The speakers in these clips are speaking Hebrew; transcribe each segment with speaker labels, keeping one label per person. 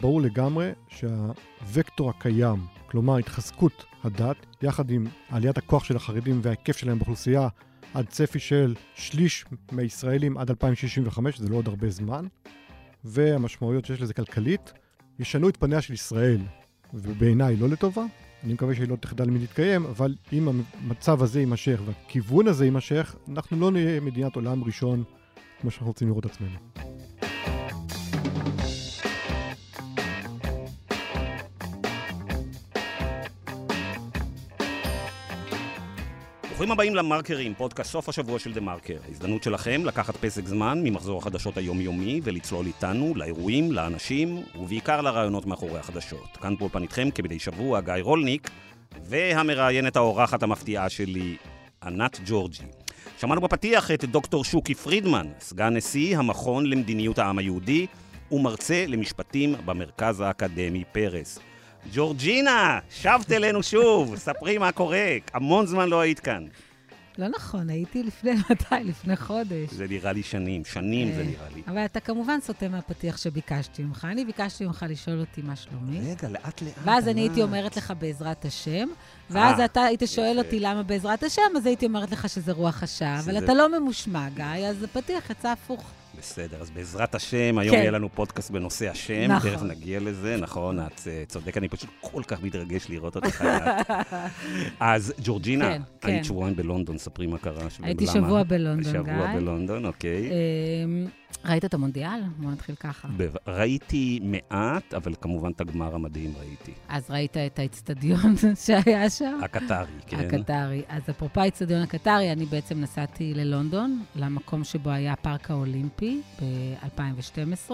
Speaker 1: ברור לגמרי שהווקטור הקיים, כלומר התחזקות הדת, יחד עם עליית הכוח של החרדים וההיקף שלהם באוכלוסייה עד צפי של שליש מהישראלים עד 2065, זה לא עוד הרבה זמן, והמשמעויות שיש לזה כלכלית, ישנו את פניה של ישראל, ובעיניי לא לטובה. אני מקווה שהיא לא תחדל מלהתקיים, אבל אם המצב הזה יימשך והכיוון הזה יימשך, אנחנו לא נהיה מדינת עולם ראשון כמו שאנחנו רוצים לראות עצמנו.
Speaker 2: ברוכים הבאים למרקרים, פודקאסט סוף השבוע של דה מרקר. ההזדמנות שלכם לקחת פסק זמן ממחזור החדשות היומיומי ולצלול איתנו לאירועים, לאנשים ובעיקר לרעיונות מאחורי החדשות. כאן באולפן איתכם כמדי שבוע גיא רולניק והמראיינת האורחת המפתיעה שלי, ענת ג'ורג'י. שמענו בפתיח את דוקטור שוקי פרידמן, סגן נשיא המכון למדיניות העם היהודי ומרצה למשפטים במרכז האקדמי פרס. ג'ורג'ינה, שבת אלינו שוב, ספרי מה קורה, המון זמן לא היית כאן.
Speaker 3: לא נכון, הייתי לפני, מתי? לפני חודש.
Speaker 2: זה נראה לי שנים, שנים זה נראה לי.
Speaker 3: אבל אתה כמובן סוטה מהפתיח שביקשתי ממך. אני ביקשתי ממך לשאול אותי מה שלומי.
Speaker 2: רגע, לאט לאט.
Speaker 3: ואז אני הייתי אומרת לך בעזרת השם, ואז אתה היית שואל אותי למה בעזרת השם, אז הייתי אומרת לך שזה רוח השעה, אבל אתה לא ממושמע, גיא, אז הפתיח יצא הפוך.
Speaker 2: בסדר, אז בעזרת השם, היום כן. יהיה לנו פודקאסט בנושא השם, נכון. תכף נגיע לזה, נכון, את uh, צודק, אני פשוט כל כך מתרגש לראות אותך. אז ג'ורג'ינה, כן, היית כן. שבועיים בלונדון, ספרי מה קרה.
Speaker 3: הייתי? שבוע בלונדון,
Speaker 2: שבוע גיא. שבוע בלונדון, אוקיי.
Speaker 3: ראית את המונדיאל? בוא נתחיל ככה.
Speaker 2: ראיתי מעט, אבל כמובן את הגמר המדהים ראיתי.
Speaker 3: אז ראית את האצטדיון שהיה שם?
Speaker 2: הקטרי, כן.
Speaker 3: הקטרי. אז אפרופו האצטדיון הקטרי, אני בעצם נסעתי ללונדון, למקום שבו היה הפארק האולימפי ב-2012.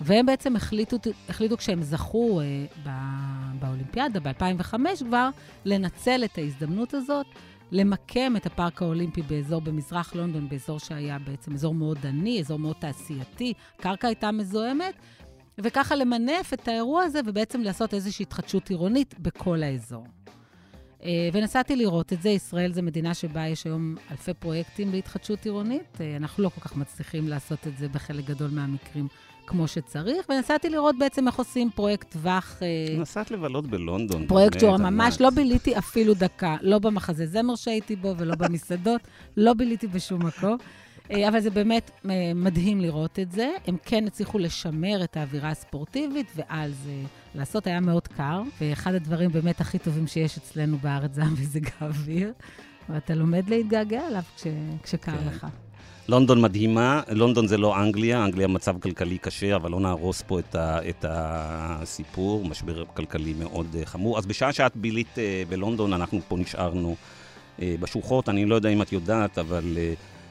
Speaker 3: והם בעצם החליטו, החליטו כשהם זכו אה, באולימפיאדה, ב-2005 כבר, לנצל את ההזדמנות הזאת למקם את הפארק האולימפי באזור במזרח לונדון, באזור שהיה בעצם אזור מאוד עני, אזור מאוד תעשייתי, הקרקע הייתה מזוהמת, וככה למנף את האירוע הזה ובעצם לעשות איזושהי התחדשות עירונית בכל האזור. אה, ונסעתי לראות את זה. ישראל זו מדינה שבה יש היום אלפי פרויקטים להתחדשות עירונית. אה, אנחנו לא כל כך מצליחים לעשות את זה בחלק גדול מהמקרים כמו שצריך, ונסעתי לראות בעצם איך עושים פרויקט טווח...
Speaker 2: אה, נסעת לבלות בלונדון.
Speaker 3: פרויקט שהוא ממש לא ביליתי אפילו דקה, לא במחזה זמר שהייתי בו ולא במסעדות, לא ביליתי בשום מקום. אה, אבל זה באמת אה, מדהים לראות את זה. הם כן הצליחו לשמר את האווירה הספורטיבית, ועל זה לעשות היה מאוד קר. ואחד הדברים באמת הכי טובים שיש אצלנו בארץ זה המזג האוויר, ואתה לומד להתגעגע אליו כש, כשקר כן. לך.
Speaker 2: לונדון מדהימה, לונדון זה לא אנגליה, אנגליה מצב כלכלי קשה, אבל לא נהרוס פה את, ה, את הסיפור, משבר כלכלי מאוד uh, חמור. אז בשעה שאת בילית uh, בלונדון, אנחנו פה נשארנו uh, בשוחות. אני לא יודע אם את יודעת, אבל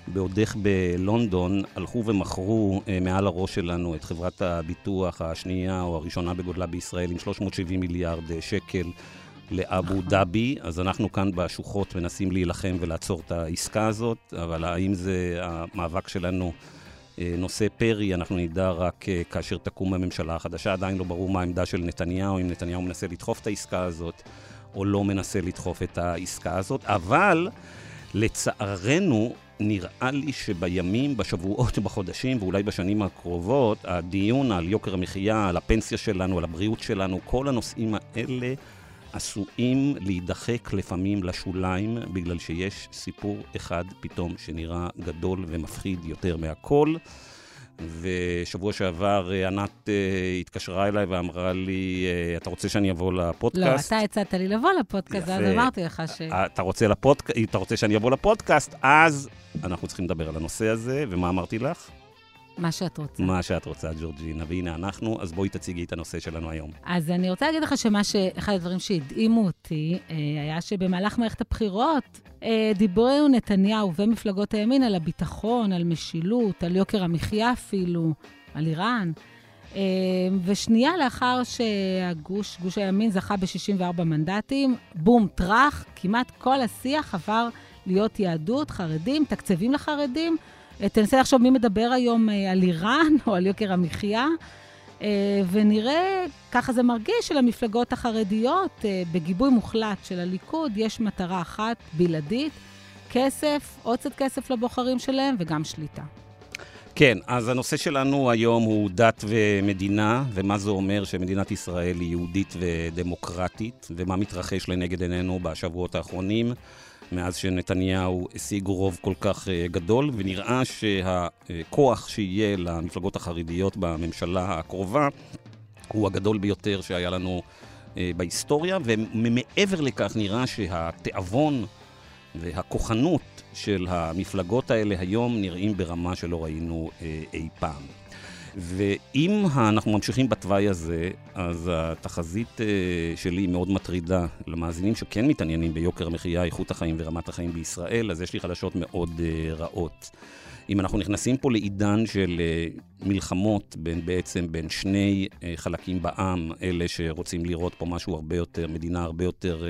Speaker 2: בעודך בלונדון הלכו ומכרו מעל הראש שלנו את חברת הביטוח השנייה או הראשונה בגודלה בישראל עם 370 מיליארד שקל. לאבו. דאבי, אז אנחנו כאן בשוחות מנסים להילחם ולעצור את העסקה הזאת, אבל האם זה המאבק שלנו אה, נושא פרי, אנחנו נדע רק אה, כאשר תקום הממשלה החדשה. עדיין לא ברור מה העמדה של נתניהו, אם נתניהו מנסה לדחוף את העסקה הזאת או לא מנסה לדחוף את העסקה הזאת, אבל לצערנו, נראה לי שבימים, בשבועות, בחודשים ואולי בשנים הקרובות, הדיון על יוקר המחיה, על הפנסיה שלנו, על הבריאות שלנו, כל הנושאים האלה עשויים להידחק לפעמים לשוליים, בגלל שיש סיפור אחד פתאום שנראה גדול ומפחיד יותר מהכל. ושבוע שעבר אה, ענת uh, התקשרה אליי ואמרה לי, uh, אתה רוצה שאני אבוא לפודקאסט?
Speaker 3: לא, אתה הצעת לי לבוא לפודקאסט, אז אמרתי לך ש...
Speaker 2: אתה רוצה, לפודק... אתה רוצה שאני אבוא לפודקאסט, אז אנחנו צריכים לדבר על הנושא הזה, ומה אמרתי לך?
Speaker 3: מה שאת רוצה.
Speaker 2: מה שאת רוצה, ג'ורג'ינה. והנה אנחנו, אז בואי תציגי את הנושא שלנו היום.
Speaker 3: אז אני רוצה להגיד לך שמה ש... אחד הדברים שהדהימו אותי, אה, היה שבמהלך מערכת הבחירות אה, דיברו נתניהו ומפלגות הימין על הביטחון, על משילות, על יוקר המחיה אפילו, על איראן. אה, ושנייה לאחר שהגוש, גוש הימין זכה ב-64 מנדטים, בום, טראח, כמעט כל השיח עבר להיות יהדות, חרדים, תקצבים לחרדים. תנסה לחשוב מי מדבר היום אה, על איראן או על יוקר המחיה, אה, ונראה, ככה זה מרגיש, שלמפלגות החרדיות, אה, בגיבוי מוחלט של הליכוד, יש מטרה אחת בלעדית, כסף, עוד קצת כסף לבוחרים שלהם וגם שליטה.
Speaker 2: כן, אז הנושא שלנו היום הוא דת ומדינה, ומה זה אומר שמדינת ישראל היא יהודית ודמוקרטית, ומה מתרחש לנגד עינינו בשבועות האחרונים, מאז שנתניהו השיג רוב כל כך אה, גדול, ונראה שהכוח שיהיה למפלגות החרדיות בממשלה הקרובה הוא הגדול ביותר שהיה לנו אה, בהיסטוריה, ומעבר לכך נראה שהתיאבון והכוחנות של המפלגות האלה היום נראים ברמה שלא ראינו אה, אי פעם. ואם אנחנו ממשיכים בתוואי הזה, אז התחזית אה, שלי מאוד מטרידה למאזינים שכן מתעניינים ביוקר המחיה, איכות החיים ורמת החיים בישראל, אז יש לי חדשות מאוד אה, רעות. אם אנחנו נכנסים פה לעידן של מלחמות בין בעצם בין שני חלקים בעם, אלה שרוצים לראות פה משהו הרבה יותר, מדינה הרבה יותר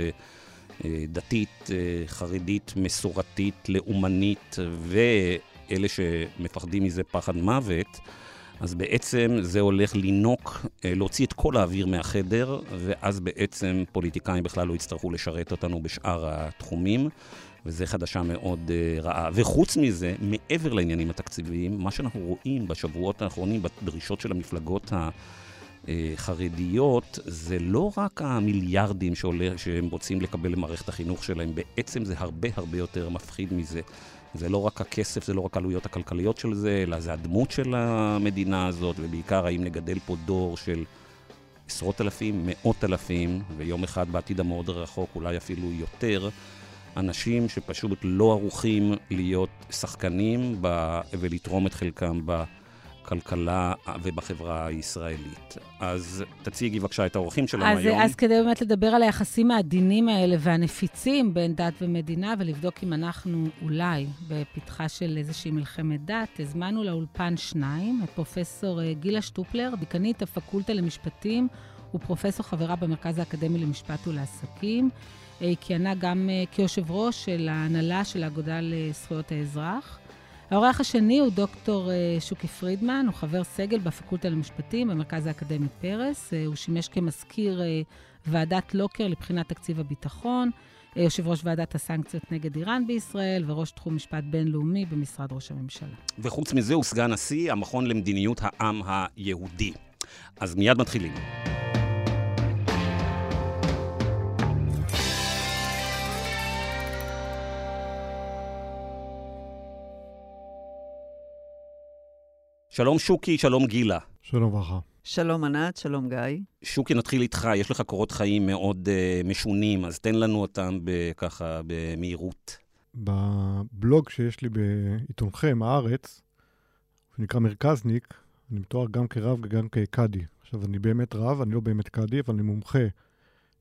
Speaker 2: אה, דתית, אה, חרדית, מסורתית, לאומנית, ואלה שמפחדים מזה פחד מוות, אז בעצם זה הולך לינוק, אה, להוציא את כל האוויר מהחדר, ואז בעצם פוליטיקאים בכלל לא יצטרכו לשרת אותנו בשאר התחומים. וזו חדשה מאוד uh, רעה. וחוץ מזה, מעבר לעניינים התקציביים, מה שאנחנו רואים בשבועות האחרונים בדרישות של המפלגות ה... אה, זה לא רק המיליארדים שעולה, שהם רוצים לקבל למערכת החינוך שלהם, בעצם זה הרבה הרבה יותר מפחיד מזה. זה לא רק הכסף, זה לא רק העלויות הכלכליות של זה, אלא זה הדמות של המדינה הזאת, ובעיקר האם נגדל פה דור של עשרות אלפים, מאות אלפים, ויום אחד בעתיד המאוד רחוק, אולי אפילו יותר, אנשים שפשוט לא ערוכים להיות שחקנים ב... ולתרום את חלקם ב... בכלכלה ובחברה הישראלית. אז תציגי בבקשה את האורחים שלנו
Speaker 3: אז,
Speaker 2: היום.
Speaker 3: אז כדי באמת לדבר על היחסים העדינים האלה והנפיצים בין דת ומדינה, ולבדוק אם אנחנו אולי בפתחה של איזושהי מלחמת דת, הזמנו לאולפן שניים, את פרופסור אה, גילה שטופלר, דיקנית הפקולטה למשפטים ופרופסור חברה במרכז האקדמי למשפט ולעסקים. אה, היא כיהנה גם אה, כיושב ראש של ההנהלה של האגודה לזכויות האזרח. האורח השני הוא דוקטור אה, שוקי פרידמן, הוא חבר סגל בפקולטה למשפטים במרכז האקדמי פרס. אה, הוא שימש כמזכיר אה, ועדת לוקר לבחינת תקציב הביטחון, יושב ראש ועדת הסנקציות נגד איראן בישראל וראש תחום משפט בינלאומי במשרד ראש הממשלה.
Speaker 2: וחוץ מזה הוא סגן נשיא המכון למדיניות העם היהודי. אז מיד מתחילים. שלום שוקי, שלום גילה.
Speaker 1: שלום וברכה.
Speaker 4: שלום ענת, שלום גיא.
Speaker 2: שוקי, נתחיל איתך. יש לך קורות חיים מאוד uh, משונים, אז תן לנו אותם ככה במהירות.
Speaker 1: בבלוג שיש לי בעיתונכם, הארץ, שנקרא מרכזניק, אני מתואר גם כרב וגם כקאדי. עכשיו, אני באמת רב, אני לא באמת קאדי, אבל אני מומחה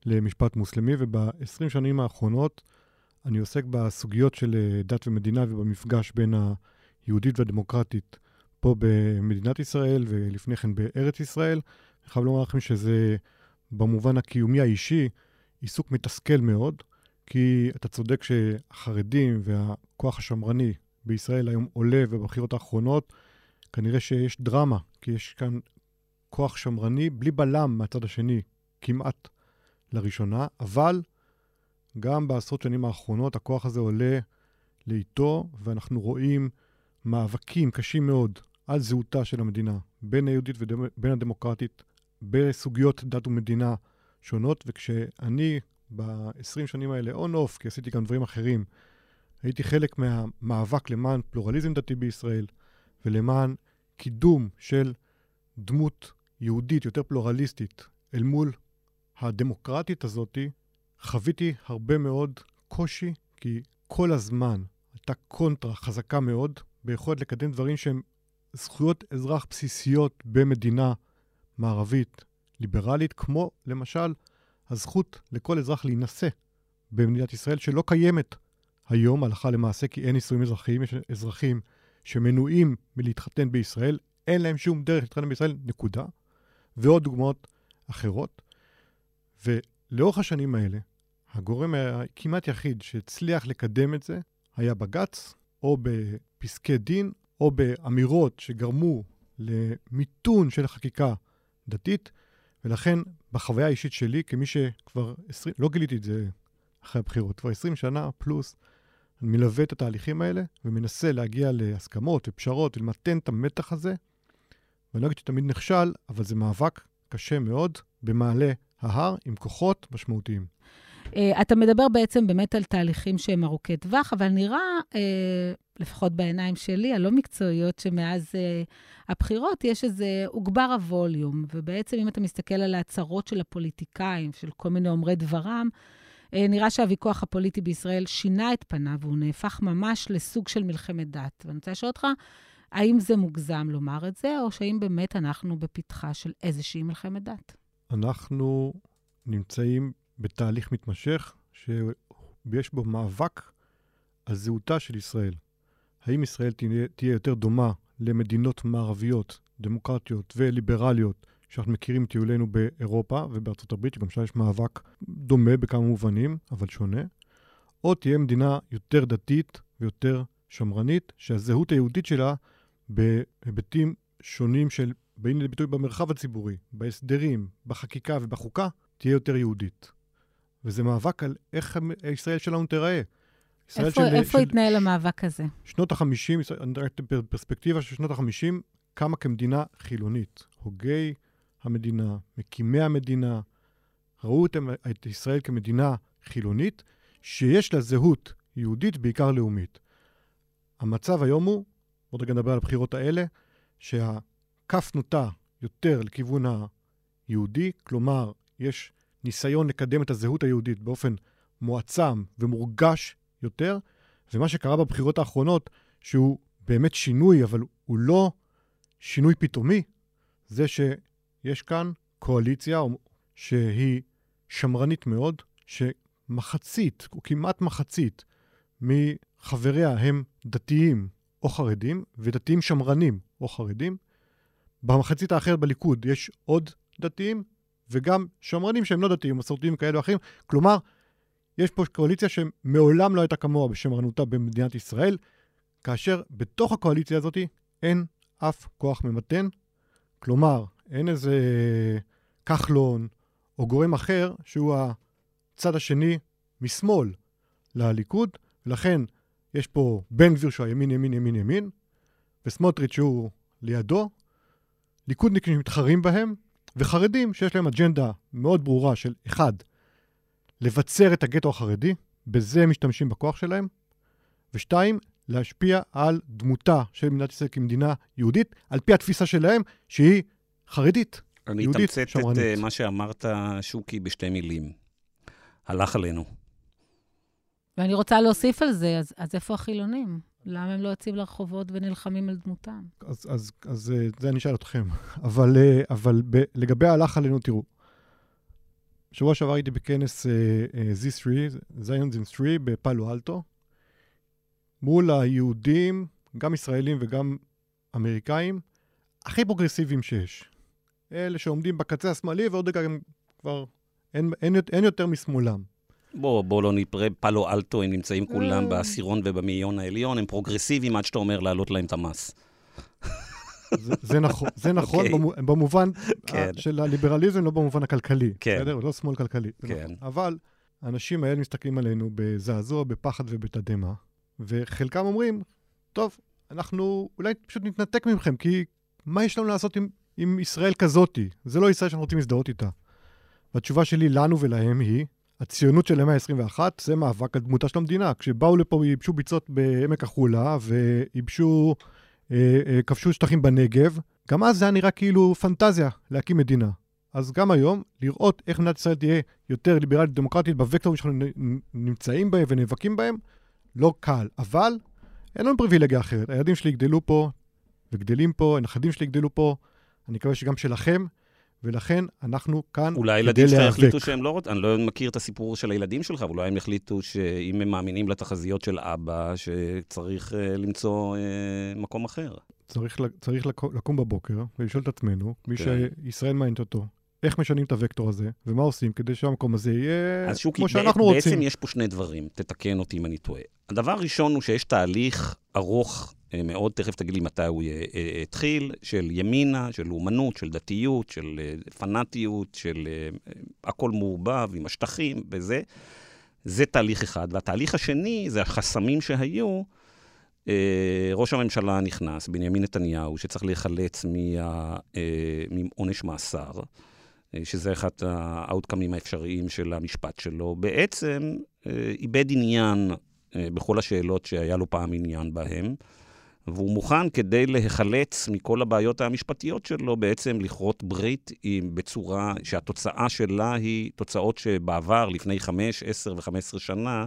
Speaker 1: למשפט מוסלמי, וב-20 שנים האחרונות אני עוסק בסוגיות של אה, דת ומדינה ובמפגש בין היהודית והדמוקרטית פה במדינת ישראל ולפני כן בארץ ישראל. אני חייב לומר לכם שזה במובן הקיומי האישי עיסוק מתסכל מאוד, כי אתה צודק שהחרדים והכוח השמרני בישראל היום עולה, ובבחירות האחרונות כנראה שיש דרמה, כי יש כאן כוח שמרני בלי בלם מהצד השני, כמעט לראשונה, אבל גם בעשרות שנים האחרונות הכוח הזה עולה לאיטו, ואנחנו רואים מאבקים קשים מאוד על זהותה של המדינה, בין היהודית ובין הדמוקרטית, בסוגיות דת ומדינה שונות, וכשאני ב-20 שנים האלה און-אוף, כי עשיתי גם דברים אחרים, הייתי חלק מהמאבק למען פלורליזם דתי בישראל, ולמען קידום של דמות יהודית יותר פלורליסטית אל מול הדמוקרטית הזאתי, חוויתי הרבה מאוד קושי, כי כל הזמן הייתה קונטרה חזקה מאוד ביכולת לקדם דברים שהם זכויות אזרח בסיסיות במדינה מערבית ליברלית, כמו למשל הזכות לכל אזרח להינשא במדינת ישראל, שלא קיימת היום הלכה למעשה, כי אין נישואים אזרחיים, יש אזרחים שמנועים מלהתחתן בישראל, אין להם שום דרך להתחתן בישראל, נקודה. ועוד דוגמאות אחרות. ולאורך השנים האלה, הגורם הכמעט יחיד שהצליח לקדם את זה היה בג"ץ, או בפסקי דין, או באמירות שגרמו למיתון של חקיקה דתית, ולכן בחוויה האישית שלי, כמי שכבר 20, לא גיליתי את זה אחרי הבחירות, כבר 20 שנה פלוס אני מלווה את התהליכים האלה ומנסה להגיע להסכמות ופשרות ולמתן את המתח הזה. ואני לא אגיד שתמיד נכשל, אבל זה מאבק קשה מאוד במעלה ההר עם כוחות משמעותיים.
Speaker 3: Uh, אתה מדבר בעצם באמת על תהליכים שהם ארוכי טווח, אבל נראה, uh, לפחות בעיניים שלי, הלא מקצועיות, שמאז uh, הבחירות יש איזה, הוגבר הווליום. ובעצם, אם אתה מסתכל על ההצהרות של הפוליטיקאים, של כל מיני אומרי דברם, נראה שהוויכוח הפוליטי בישראל שינה את פניו, והוא נהפך ממש לסוג של מלחמת דת. ואני רוצה לשאול אותך, האם זה מוגזם לומר את זה, או שהאם באמת אנחנו בפתחה של איזושהי מלחמת דת?
Speaker 1: אנחנו נמצאים בתהליך מתמשך, שיש בו מאבק על זהותה של ישראל. האם ישראל תהיה, יותר דומה למדינות מערביות, דמוקרטיות וליברליות, שאנחנו מכירים טיולנו באירופה ובארצות הברית, שגם שם יש מאבק דומה בכמה מובנים, אבל שונה, או תהיה מדינה יותר דתית ויותר שמרנית, שהזהות היהודית שלה בהיבטים שונים של באים לידי ביטוי במרחב הציבורי, בהסדרים, בחקיקה ובחוקה, תהיה יותר יהודית. וזה מאבק על איך ישראל שלנו תיראה.
Speaker 3: איפה, של, איפה של, התנהל המאבק הזה?
Speaker 1: שנות ה-50, בפרספקטיבה של שנות ה-50, קמה כמדינה חילונית. הוגי המדינה, מקימי המדינה, ראו את, את ישראל כמדינה חילונית, שיש לה זהות יהודית, בעיקר לאומית. המצב היום הוא, עוד רגע נדבר על הבחירות האלה, שהכף נוטה יותר לכיוון היהודי, כלומר, יש ניסיון לקדם את הזהות היהודית באופן מועצם ומורגש יותר, ומה שקרה בבחירות האחרונות, שהוא באמת שינוי, אבל הוא לא שינוי פתאומי, זה שיש כאן קואליציה שהיא שמרנית מאוד, שמחצית, או כמעט מחצית, מחבריה הם דתיים או חרדים, ודתיים שמרנים או חרדים. במחצית האחרת בליכוד יש עוד דתיים וגם שמרנים שהם לא דתיים, מסורתיים כאלה או אחרים. כלומר, יש פה קואליציה שמעולם לא הייתה כמוה בשמרנותה במדינת ישראל, כאשר בתוך הקואליציה הזאת אין אף כוח ממתן. כלומר, אין איזה כחלון או גורם אחר שהוא הצד השני משמאל לליכוד, ולכן יש פה בן גביר שהוא הימין, ימין, ימין, ימין, וסמוטריץ' שהוא לידו, ליכודניקים שמתחרים בהם, וחרדים שיש להם אג'נדה מאוד ברורה של, אחד, לבצר את הגטו החרדי, בזה הם משתמשים בכוח שלהם, ושתיים, להשפיע על דמותה של מדינת ישראל כמדינה יהודית, על פי התפיסה שלהם, שהיא חרדית, יהודית, שמרנית.
Speaker 2: אני אתמצת את uh, מה שאמרת, שוקי, בשתי מילים. הלך עלינו.
Speaker 3: ואני רוצה להוסיף על זה, אז, אז איפה החילונים? למה הם לא יוצאים לרחובות ונלחמים על דמותם?
Speaker 1: אז, אז, אז אה, זה אני אשאל אתכם. אבל, אה, אבל ב, לגבי ההלך עלינו, תראו, בשבוע שעבר הייתי בכנס uh, Z3, Zionism 3 בפאלו אלטו, מול היהודים, גם ישראלים וגם אמריקאים, הכי פרוגרסיביים שיש. אלה שעומדים בקצה השמאלי ועוד רגע הם כבר, אין, אין, אין יותר משמאלם.
Speaker 2: בוא, בוא לא נפרה, פלו אלטו, הם נמצאים כולם אה. בעשירון ובמאיון העליון, הם פרוגרסיביים עד שאתה אומר להעלות להם את המס.
Speaker 1: זה, זה נכון, זה נכון okay. אוקיי. במובן כן. של הליברליזם, לא במובן הכלכלי. כן. בסדר? לא שמאל כלכלי. כן. נכון. אבל האנשים האלה מסתכלים עלינו בזעזוע, בפחד ובתדהמה, וחלקם אומרים, טוב, אנחנו אולי פשוט נתנתק מכם, כי מה יש לנו לעשות עם, עם ישראל כזאתי? זה לא ישראל שאנחנו רוצים להזדהות איתה. והתשובה שלי לנו ולהם היא, הציונות של המאה ה-21 זה מאבק על דמותה של המדינה. כשבאו לפה וייבשו ביצות בעמק החולה, וייבשו, אה, אה, כבשו שטחים בנגב, גם אז זה היה נראה כאילו פנטזיה להקים מדינה. אז גם היום, לראות איך מדינת ישראל תהיה יותר ליברלית דמוקרטית בווקטורים שאנחנו נמצאים בהם ונאבקים בהם, לא קל. אבל אין לנו פריבילגיה אחרת. הילדים שלי יגדלו פה, וגדלים פה, הנכדים שלי יגדלו פה, אני מקווה שגם שלכם. ולכן אנחנו כאן כדי להיאבק.
Speaker 2: אולי הילדים שלך יחליטו שהם לא רוצים, אני לא מכיר את הסיפור של הילדים שלך, אבל אולי הם יחליטו שאם הם מאמינים לתחזיות של אבא, שצריך uh, למצוא uh, מקום אחר.
Speaker 1: צריך, צריך לקום בבוקר ולשאול את עצמנו, מי כן. שישראל מעניינת אותו, איך משנים את הוקטור הזה, ומה עושים כדי שהמקום הזה יהיה
Speaker 2: שוקי,
Speaker 1: כמו שאנחנו רוצים.
Speaker 2: בעצם יש פה שני דברים, תתקן אותי אם אני טועה. הדבר הראשון הוא שיש תהליך ארוך מאוד, תכף תגיד לי מתי הוא אה, התחיל, של ימינה, של לאומנות, של דתיות, של אה, פנאטיות, של הכל מעורבב עם השטחים וזה. זה תהליך אחד. והתהליך השני זה החסמים שהיו. אה, ראש הממשלה נכנס, בנימין נתניהו, שצריך להיחלץ מעונש מאסר, שזה אחד האאוטקאמים האפשריים של המשפט שלו, בעצם איבד עניין בכל השאלות שהיה לו פעם עניין בהן. והוא מוכן כדי להיחלץ מכל הבעיות המשפטיות שלו, בעצם לכרות ברית עם, בצורה שהתוצאה שלה היא תוצאות שבעבר, לפני חמש, עשר וחמש עשרה שנה,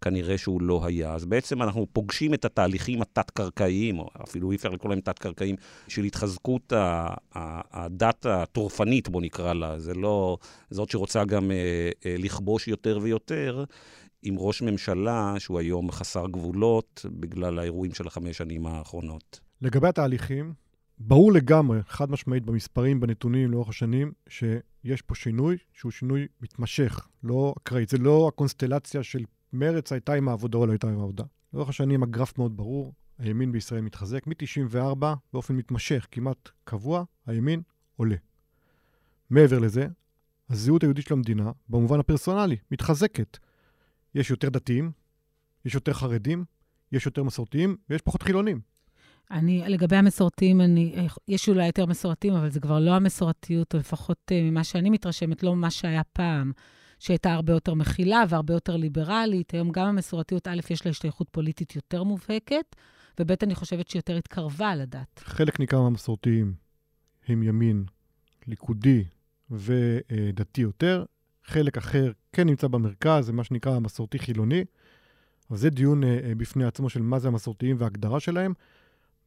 Speaker 2: כנראה שהוא לא היה. אז בעצם אנחנו פוגשים את התהליכים התת-קרקעיים, או אפילו אי אפשר לקרוא להם תת-קרקעיים, של התחזקות הדת הטורפנית, בוא נקרא לה. זה לא... זאת שרוצה גם אה, אה, לכבוש יותר ויותר, עם ראש ממשלה שהוא היום חסר גבולות בגלל האירועים של החמש שנים האחרונות.
Speaker 1: לגבי התהליכים, ברור לגמרי, חד משמעית במספרים, בנתונים לאורך השנים, שיש פה שינוי שהוא שינוי מתמשך, לא אקראי. זה לא הקונסטלציה של מרץ הייתה עם העבודה או לא הייתה עם העבודה. לאורך השנים הגרף מאוד ברור, הימין בישראל מתחזק. מ-94 באופן מתמשך, כמעט קבוע, הימין עולה. מעבר לזה, הזהות היהודית של המדינה, במובן הפרסונלי, מתחזקת. יש יותר דתיים, יש יותר חרדים, יש יותר מסורתיים ויש פחות חילונים.
Speaker 3: אני, לגבי המסורתיים, אני, יש אולי יותר מסורתיים, אבל זה כבר לא המסורתיות, או לפחות uh, ממה שאני מתרשמת, לא מה שהיה פעם, שהייתה הרבה יותר מכילה והרבה יותר ליברלית. היום גם המסורתיות, א', יש לה השתייכות פוליטית יותר מובהקת, וב', אני חושבת שהיא יותר התקרבה לדת.
Speaker 1: חלק ניכר מהמסורתיים הם ימין ליכודי ודתי יותר, חלק אחר כן נמצא במרכז, זה מה שנקרא המסורתי-חילוני, אבל זה דיון אה, אה, בפני עצמו של מה זה המסורתיים וההגדרה שלהם.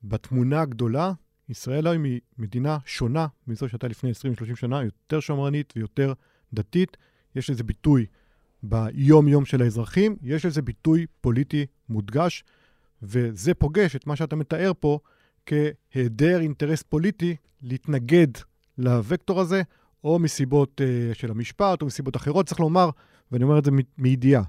Speaker 1: בתמונה הגדולה, ישראל היום היא מדינה שונה מזו שהייתה לפני 20-30 שנה, יותר שמרנית ויותר דתית. יש לזה ביטוי ביום-יום של האזרחים, יש לזה ביטוי פוליטי מודגש, וזה פוגש את מה שאתה מתאר פה כהיעדר אינטרס פוליטי להתנגד לווקטור הזה, או מסיבות uh, של המשפט, או מסיבות אחרות. צריך לומר, ואני אומר את זה מידיעה,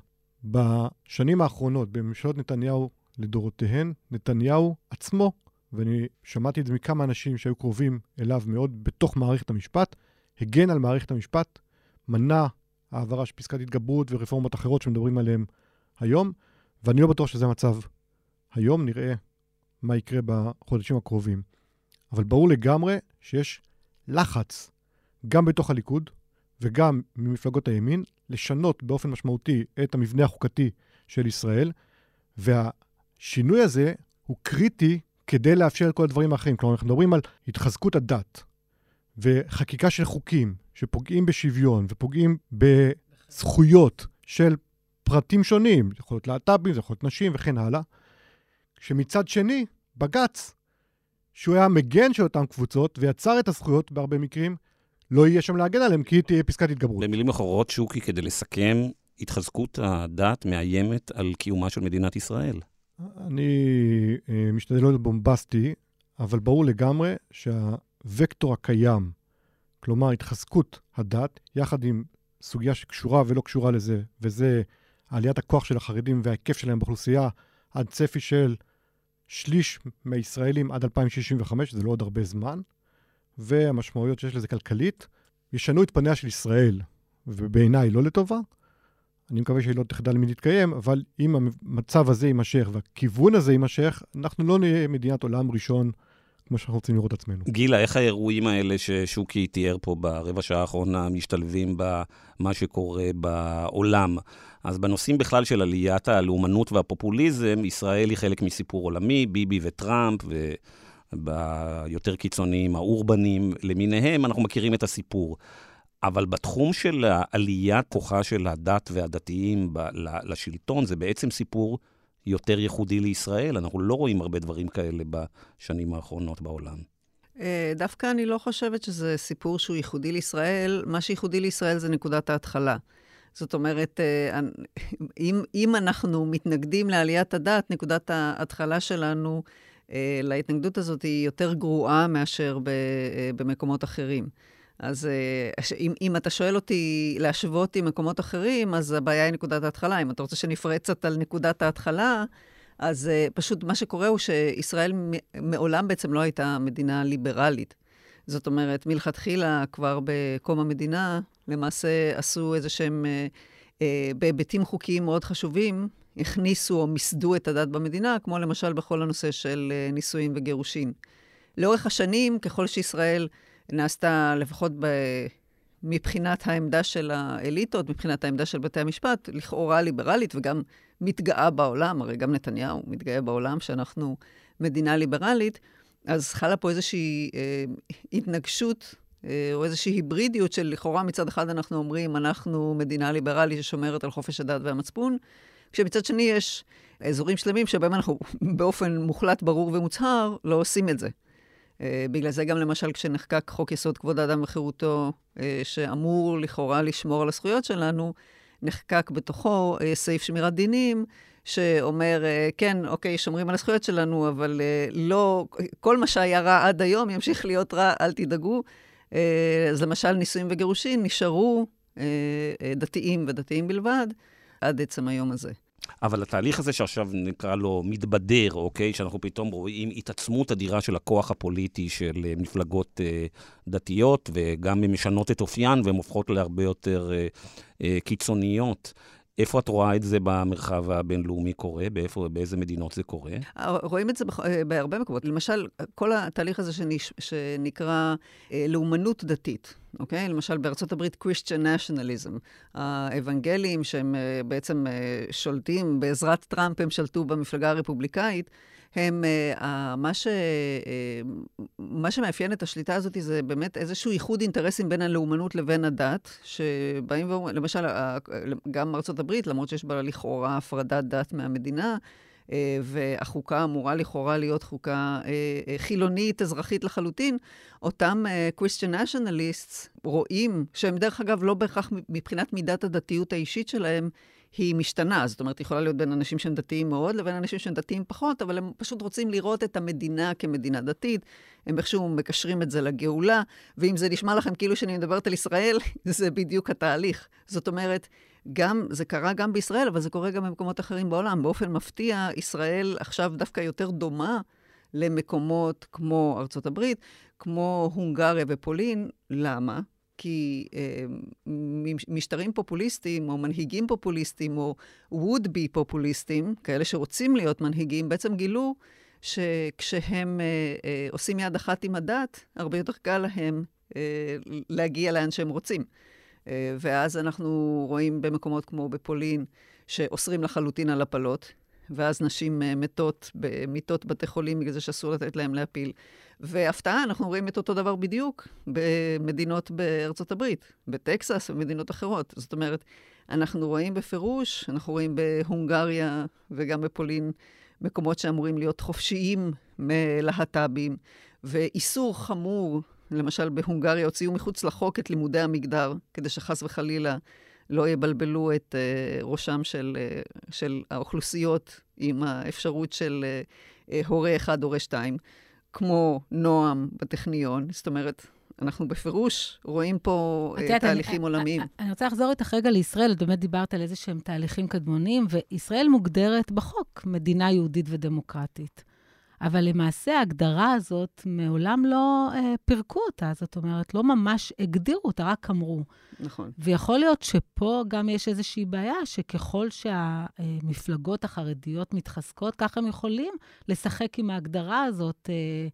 Speaker 1: בשנים האחרונות, בממשלות נתניהו לדורותיהן, נתניהו עצמו, ואני שמעתי את זה מכמה אנשים שהיו קרובים אליו מאוד בתוך מערכת המשפט, הגן על מערכת המשפט, מנע העברה של פסקת התגברות ורפורמות אחרות שמדברים עליהן היום, ואני לא בטוח שזה המצב היום, נראה מה יקרה בחודשים הקרובים. אבל ברור לגמרי שיש לחץ גם בתוך הליכוד וגם ממפלגות הימין, לשנות באופן משמעותי את המבנה החוקתי של ישראל, והשינוי הזה הוא קריטי כדי לאפשר את כל הדברים האחרים. כלומר, אנחנו מדברים על התחזקות הדת וחקיקה של חוקים שפוגעים בשוויון ופוגעים בזכויות של פרטים שונים, זה יכול להיות להט"בים, זה יכול להיות נשים וכן הלאה, שמצד שני, בג"ץ, שהוא היה מגן של אותן קבוצות ויצר את הזכויות בהרבה מקרים, לא יהיה שם להגן עליהם, כי תהיה פסקת התגברות.
Speaker 2: במילים אחרות, שוקי, כדי לסכם, התחזקות הדת מאיימת על קיומה של מדינת ישראל.
Speaker 1: אני אה, משתדל להיות בומבסטי, אבל ברור לגמרי שהווקטור הקיים, כלומר התחזקות הדת, יחד עם סוגיה שקשורה ולא קשורה לזה, וזה עליית הכוח של החרדים וההיקף שלהם באוכלוסייה, עד צפי של שליש מהישראלים עד 2065, זה לא עוד הרבה זמן, והמשמעויות שיש לזה כלכלית, ישנו את פניה של ישראל, ובעיניי לא לטובה. אני מקווה שהיא לא תחדל מלהתקיים, אבל אם המצב הזה יימשך והכיוון הזה יימשך, אנחנו לא נהיה מדינת עולם ראשון כמו שאנחנו רוצים לראות עצמנו.
Speaker 2: גילה, איך האירועים האלה ששוקי תיאר פה ברבע שעה האחרונה משתלבים במה שקורה בעולם? אז בנושאים בכלל של עליית הלאומנות והפופוליזם, ישראל היא חלק מסיפור עולמי, ביבי וטראמפ, ו... ביותר קיצוניים, האורבנים למיניהם, אנחנו מכירים את הסיפור. אבל בתחום של עליית כוחה של הדת והדתיים ב- לשלטון, זה בעצם סיפור יותר ייחודי לישראל. אנחנו לא רואים הרבה דברים כאלה בשנים האחרונות בעולם.
Speaker 4: אה, דווקא אני לא חושבת שזה סיפור שהוא ייחודי לישראל. מה שייחודי לישראל זה נקודת ההתחלה. זאת אומרת, אה, אם, אם אנחנו מתנגדים לעליית הדת, נקודת ההתחלה שלנו להתנגדות הזאת היא יותר גרועה מאשר אה, במקומות אחרים. אז אה, אם, אם אתה שואל אותי להשוות עם מקומות אחרים, אז הבעיה היא נקודת ההתחלה. אם אתה רוצה שנפרט קצת על נקודת ההתחלה, אז פשוט מה שקורה הוא שישראל מעולם בעצם לא הייתה מדינה ליברלית. זאת אומרת, מלכתחילה, כבר בקום המדינה, למעשה עשו איזה שהם אה, בהיבטים חוקיים מאוד חשובים, הכניסו או מיסדו את הדת במדינה, כמו למשל בכל הנושא של אה, נישואים וגירושין. לאורך השנים, ככל שישראל נעשתה, לפחות ב... מבחינת העמדה של האליטות, מבחינת העמדה של בתי המשפט, לכאורה ליברלית וגם מתגאה בעולם, הרי גם נתניהו מתגאה בעולם שאנחנו מדינה ליברלית, אז חלה פה איזושהי אה, התנגשות אה, או איזושהי היברידיות של לכאורה מצד אחד אנחנו אומרים, אנחנו מדינה ליברלית ששומרת על חופש הדת והמצפון, כשמצד שני יש אזורים שלמים שבהם אנחנו באופן מוחלט, ברור ומוצהר לא עושים את זה. Uh, בגלל זה גם למשל כשנחקק חוק יסוד כבוד האדם וחירותו, uh, שאמור לכאורה לשמור על הזכויות שלנו, נחקק בתוכו uh, סעיף שמירת דינים, שאומר, כן, אוקיי, שומרים על הזכויות שלנו, אבל לא, כל מה שהיה רע עד היום ימשיך להיות רע, אל תדאגו. אז למשל, נישואים וגירושים נשארו דתיים ודתיים בלבד עד עצם היום הזה.
Speaker 2: אבל התהליך הזה שעכשיו נקרא לו מתבדר, אוקיי? שאנחנו פתאום רואים התעצמות אדירה של הכוח הפוליטי של אה, מפלגות אה, דתיות, וגם הן משנות את אופיין והן הופכות להרבה יותר אה, אה, קיצוניות. איפה את רואה את זה במרחב הבינלאומי קורה? באיפה, באיזה מדינות זה קורה?
Speaker 4: רואים את זה אה, בהרבה מקומות. למשל, כל התהליך הזה שנש, שנקרא אה, לאומנות דתית, אוקיי? למשל, בארצות הברית Christian Nationalism. האוונגלים שהם אה, בעצם אה, שולטים, בעזרת טראמפ הם שלטו במפלגה הרפובליקאית, הם, uh, מה, ש, uh, מה שמאפיין את השליטה הזאת זה באמת איזשהו איחוד אינטרסים בין הלאומנות לבין הדת, שבאים ואומרים, למשל, גם ארצות הברית, למרות שיש בה לכאורה הפרדת דת מהמדינה, uh, והחוקה אמורה לכאורה להיות חוקה uh, חילונית, אזרחית לחלוטין, אותם uh, Christian nationalists רואים, שהם דרך אגב לא בהכרח מבחינת מידת הדתיות האישית שלהם, היא משתנה. זאת אומרת, יכולה להיות בין אנשים שהם דתיים מאוד לבין אנשים שהם דתיים פחות, אבל הם פשוט רוצים לראות את המדינה כמדינה דתית. הם איכשהו מקשרים את זה לגאולה, ואם זה נשמע לכם כאילו שאני מדברת על ישראל, זה בדיוק התהליך. זאת אומרת, גם, זה קרה גם בישראל, אבל זה קורה גם במקומות אחרים בעולם. באופן מפתיע, ישראל עכשיו דווקא יותר דומה למקומות כמו ארצות הברית, כמו הונגריה ופולין. למה? כי אה, משטרים פופוליסטיים, או מנהיגים פופוליסטיים, או would be פופוליסטים, כאלה שרוצים להיות מנהיגים, בעצם גילו שכשהם אה, אה, עושים יד אחת עם הדת, הרבה יותר קל להם אה, להגיע לאן שהם רוצים. אה, ואז אנחנו רואים במקומות כמו בפולין, שאוסרים לחלוטין על הפלות, ואז נשים אה, מתות במיטות בתי חולים בגלל זה שאסור לתת להם להפיל. והפתעה, אנחנו רואים את אותו דבר בדיוק במדינות בארצות הברית, בטקסס ובמדינות אחרות. זאת אומרת, אנחנו רואים בפירוש, אנחנו רואים בהונגריה וגם בפולין מקומות שאמורים להיות חופשיים מלהט"בים, ואיסור חמור, למשל בהונגריה הוציאו מחוץ לחוק את לימודי המגדר, כדי שחס וחלילה לא יבלבלו את uh, ראשם של, uh, של האוכלוסיות עם האפשרות של uh, הורה אחד, הורה שתיים. כמו נועם בטכניון. זאת אומרת, אנחנו בפירוש רואים פה uh, תהליכים אני, עולמיים. אני,
Speaker 3: אני רוצה לחזור איתך רגע לישראל. את באמת דיברת על איזה שהם תהליכים קדמוניים, וישראל מוגדרת בחוק מדינה יהודית ודמוקרטית. אבל למעשה ההגדרה הזאת, מעולם לא אה, פירקו אותה. זאת אומרת, לא ממש הגדירו אותה, רק אמרו.
Speaker 4: נכון.
Speaker 3: ויכול להיות שפה גם יש איזושהי בעיה, שככל שהמפלגות החרדיות מתחזקות, ככה הם יכולים לשחק עם ההגדרה הזאת. אה,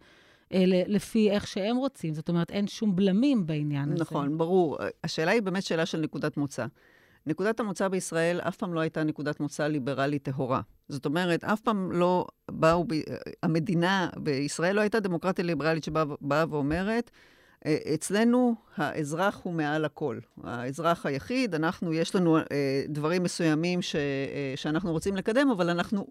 Speaker 3: אה, לפי איך שהם רוצים. זאת אומרת, אין שום בלמים בעניין
Speaker 4: נכון,
Speaker 3: הזה.
Speaker 4: נכון, ברור. השאלה היא באמת שאלה של נקודת מוצא. נקודת המוצא בישראל אף פעם לא הייתה נקודת מוצא ליברלית טהורה. זאת אומרת, אף פעם לא באו, ב... המדינה בישראל לא הייתה דמוקרטיה ליברלית שבאה ואומרת, אה, אצלנו האזרח הוא מעל הכל. האזרח היחיד, אנחנו, יש לנו אה, דברים מסוימים ש, אה, שאנחנו רוצים לקדם, אבל אנחנו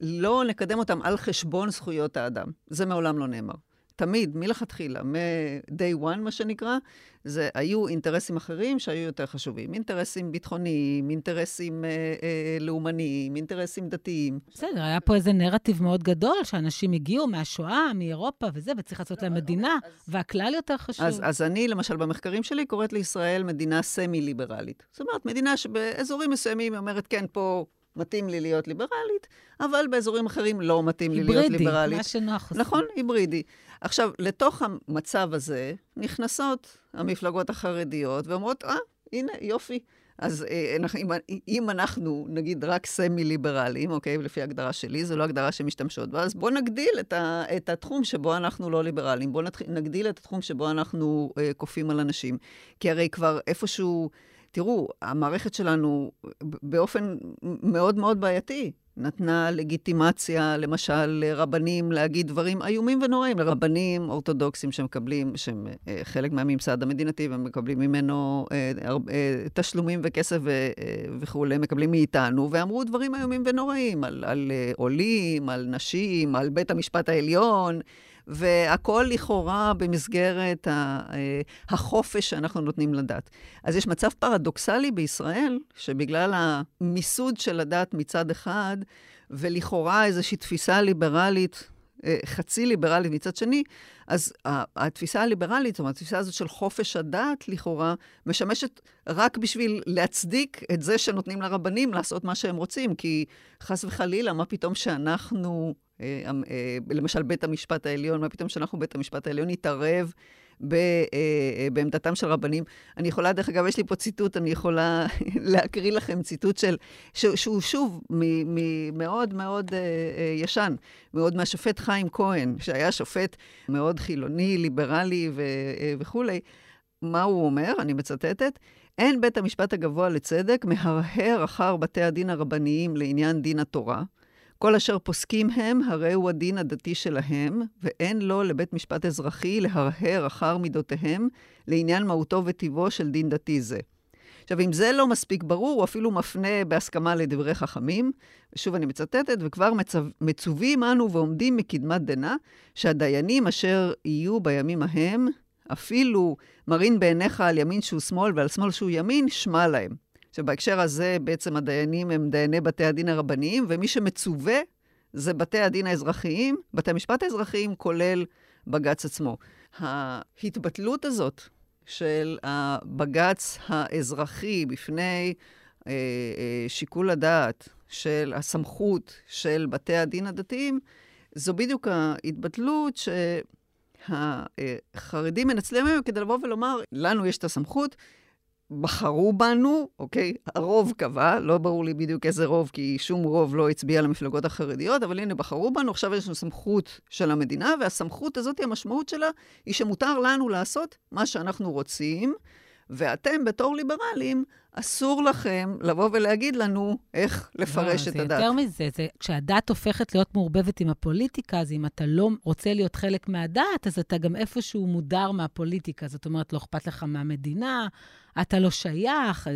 Speaker 4: לא נקדם אותם על חשבון זכויות האדם. זה מעולם לא נאמר. תמיד, מלכתחילה, מ-day one, מה שנקרא, זה היו אינטרסים אחרים שהיו יותר חשובים. אינטרסים ביטחוניים, אינטרסים אה, אה, לאומניים, אינטרסים דתיים.
Speaker 3: בסדר, היה פה איזה נרטיב מאוד גדול, שאנשים הגיעו מהשואה, מאירופה וזה, וצריך לעשות להם מדינה, והכלל יותר חשוב.
Speaker 4: אז, אז אני, למשל, במחקרים שלי קוראת לישראל מדינה סמי-ליברלית. זאת אומרת, מדינה שבאזורים מסוימים אומרת, כן, פה מתאים לי להיות ליברלית, אבל באזורים אחרים לא מתאים לי להיות ליברלית.
Speaker 3: היברידי, מה שנוח.
Speaker 4: נכון, היברידי. עכשיו, לתוך המצב הזה נכנסות המפלגות החרדיות ואומרות, אה, הנה, יופי. אז אה, אם, אם אנחנו, נגיד, רק סמי-ליברליים, אוקיי, לפי ההגדרה שלי, זו לא הגדרה שמשתמשות בה, אז בואו נגדיל את, ה, את התחום שבו אנחנו לא ליברליים. בואו נגדיל את התחום שבו אנחנו אה, כופים על אנשים. כי הרי כבר איפשהו... תראו, המערכת שלנו באופן מאוד מאוד בעייתי נתנה לגיטימציה, למשל, לרבנים להגיד דברים איומים ונוראים, לרבנים אורתודוקסים שמקבלים, שהם אה, חלק מהממסד המדינתי, והם מקבלים ממנו אה, אה, תשלומים וכסף וכולי, מקבלים מאיתנו, ואמרו דברים איומים ונוראים על, על עולים, על נשים, על בית המשפט העליון. והכל לכאורה במסגרת החופש שאנחנו נותנים לדת. אז יש מצב פרדוקסלי בישראל, שבגלל המיסוד של הדת מצד אחד, ולכאורה איזושהי תפיסה ליברלית, אה, חצי ליברלית מצד שני, אז התפיסה הליברלית, זאת אומרת, התפיסה הזאת של חופש הדת, לכאורה, משמשת רק בשביל להצדיק את זה שנותנים לרבנים לעשות מה שהם רוצים, כי חס וחלילה, מה פתאום שאנחנו אה, אה, למשל בית המשפט העליון, מה פתאום שאנחנו בית המשפט העליון נתערב ב, אה, בעמדתם של רבנים. אני יכולה, דרך אגב, יש לי פה ציטוט, אני יכולה להקריא לכם ציטוט של, שהוא שוב מ, מ, מאוד מאוד ישן, מאוד מהשופט חיים כהן, שהיה שופט מאוד חילוני, ליברלי ו, וכולי. מה הוא אומר? אני מצטטת. אין בית המשפט הגבוה לצדק מהרהר אחר בתי הדין הרבניים לעניין דין התורה, כל אשר פוסקים הם, הרי הוא הדין הדתי שלהם, ואין לו לבית משפט אזרחי להרהר אחר מידותיהם לעניין מהותו וטיבו של דין דתי זה. עכשיו, אם זה לא מספיק ברור, הוא אפילו מפנה בהסכמה לדברי חכמים, ושוב אני מצטטת, וכבר מצו, מצווים אנו ועומדים מקדמת דנא, שהדיינים אשר יהיו בימים ההם, אפילו מרין בעיניך על ימין שהוא שמאל ועל שמאל שהוא ימין, שמע להם. שבהקשר הזה בעצם הדיינים הם דייני בתי הדין הרבניים, ומי שמצווה זה בתי הדין האזרחיים, בתי המשפט האזרחיים, כולל בג"ץ עצמו. ההתבטלות הזאת של הבג"ץ האזרחי בפני אה, אה, שיקול הדעת של הסמכות של בתי הדין הדתיים, זו בדיוק ההתבטלות שהחרדים מנצלים היום כדי לבוא ולומר, לנו יש את הסמכות, בחרו בנו, אוקיי? הרוב קבע, לא ברור לי בדיוק איזה רוב, כי שום רוב לא הצביע למפלגות החרדיות, אבל הנה, בחרו בנו, עכשיו יש לנו סמכות של המדינה, והסמכות הזאת, המשמעות שלה, היא שמותר לנו לעשות מה שאנחנו רוצים, ואתם, בתור ליברלים, אסור לכם לבוא ולהגיד לנו איך לפרש לא, את הדת.
Speaker 3: זה יותר מזה, זה, כשהדת הופכת להיות מעורבבת עם הפוליטיקה, אז אם אתה לא רוצה להיות חלק מהדת, אז אתה גם איפשהו מודר מהפוליטיקה. זאת אומרת, לא אכפת לך מהמדינה, אתה לא שייך.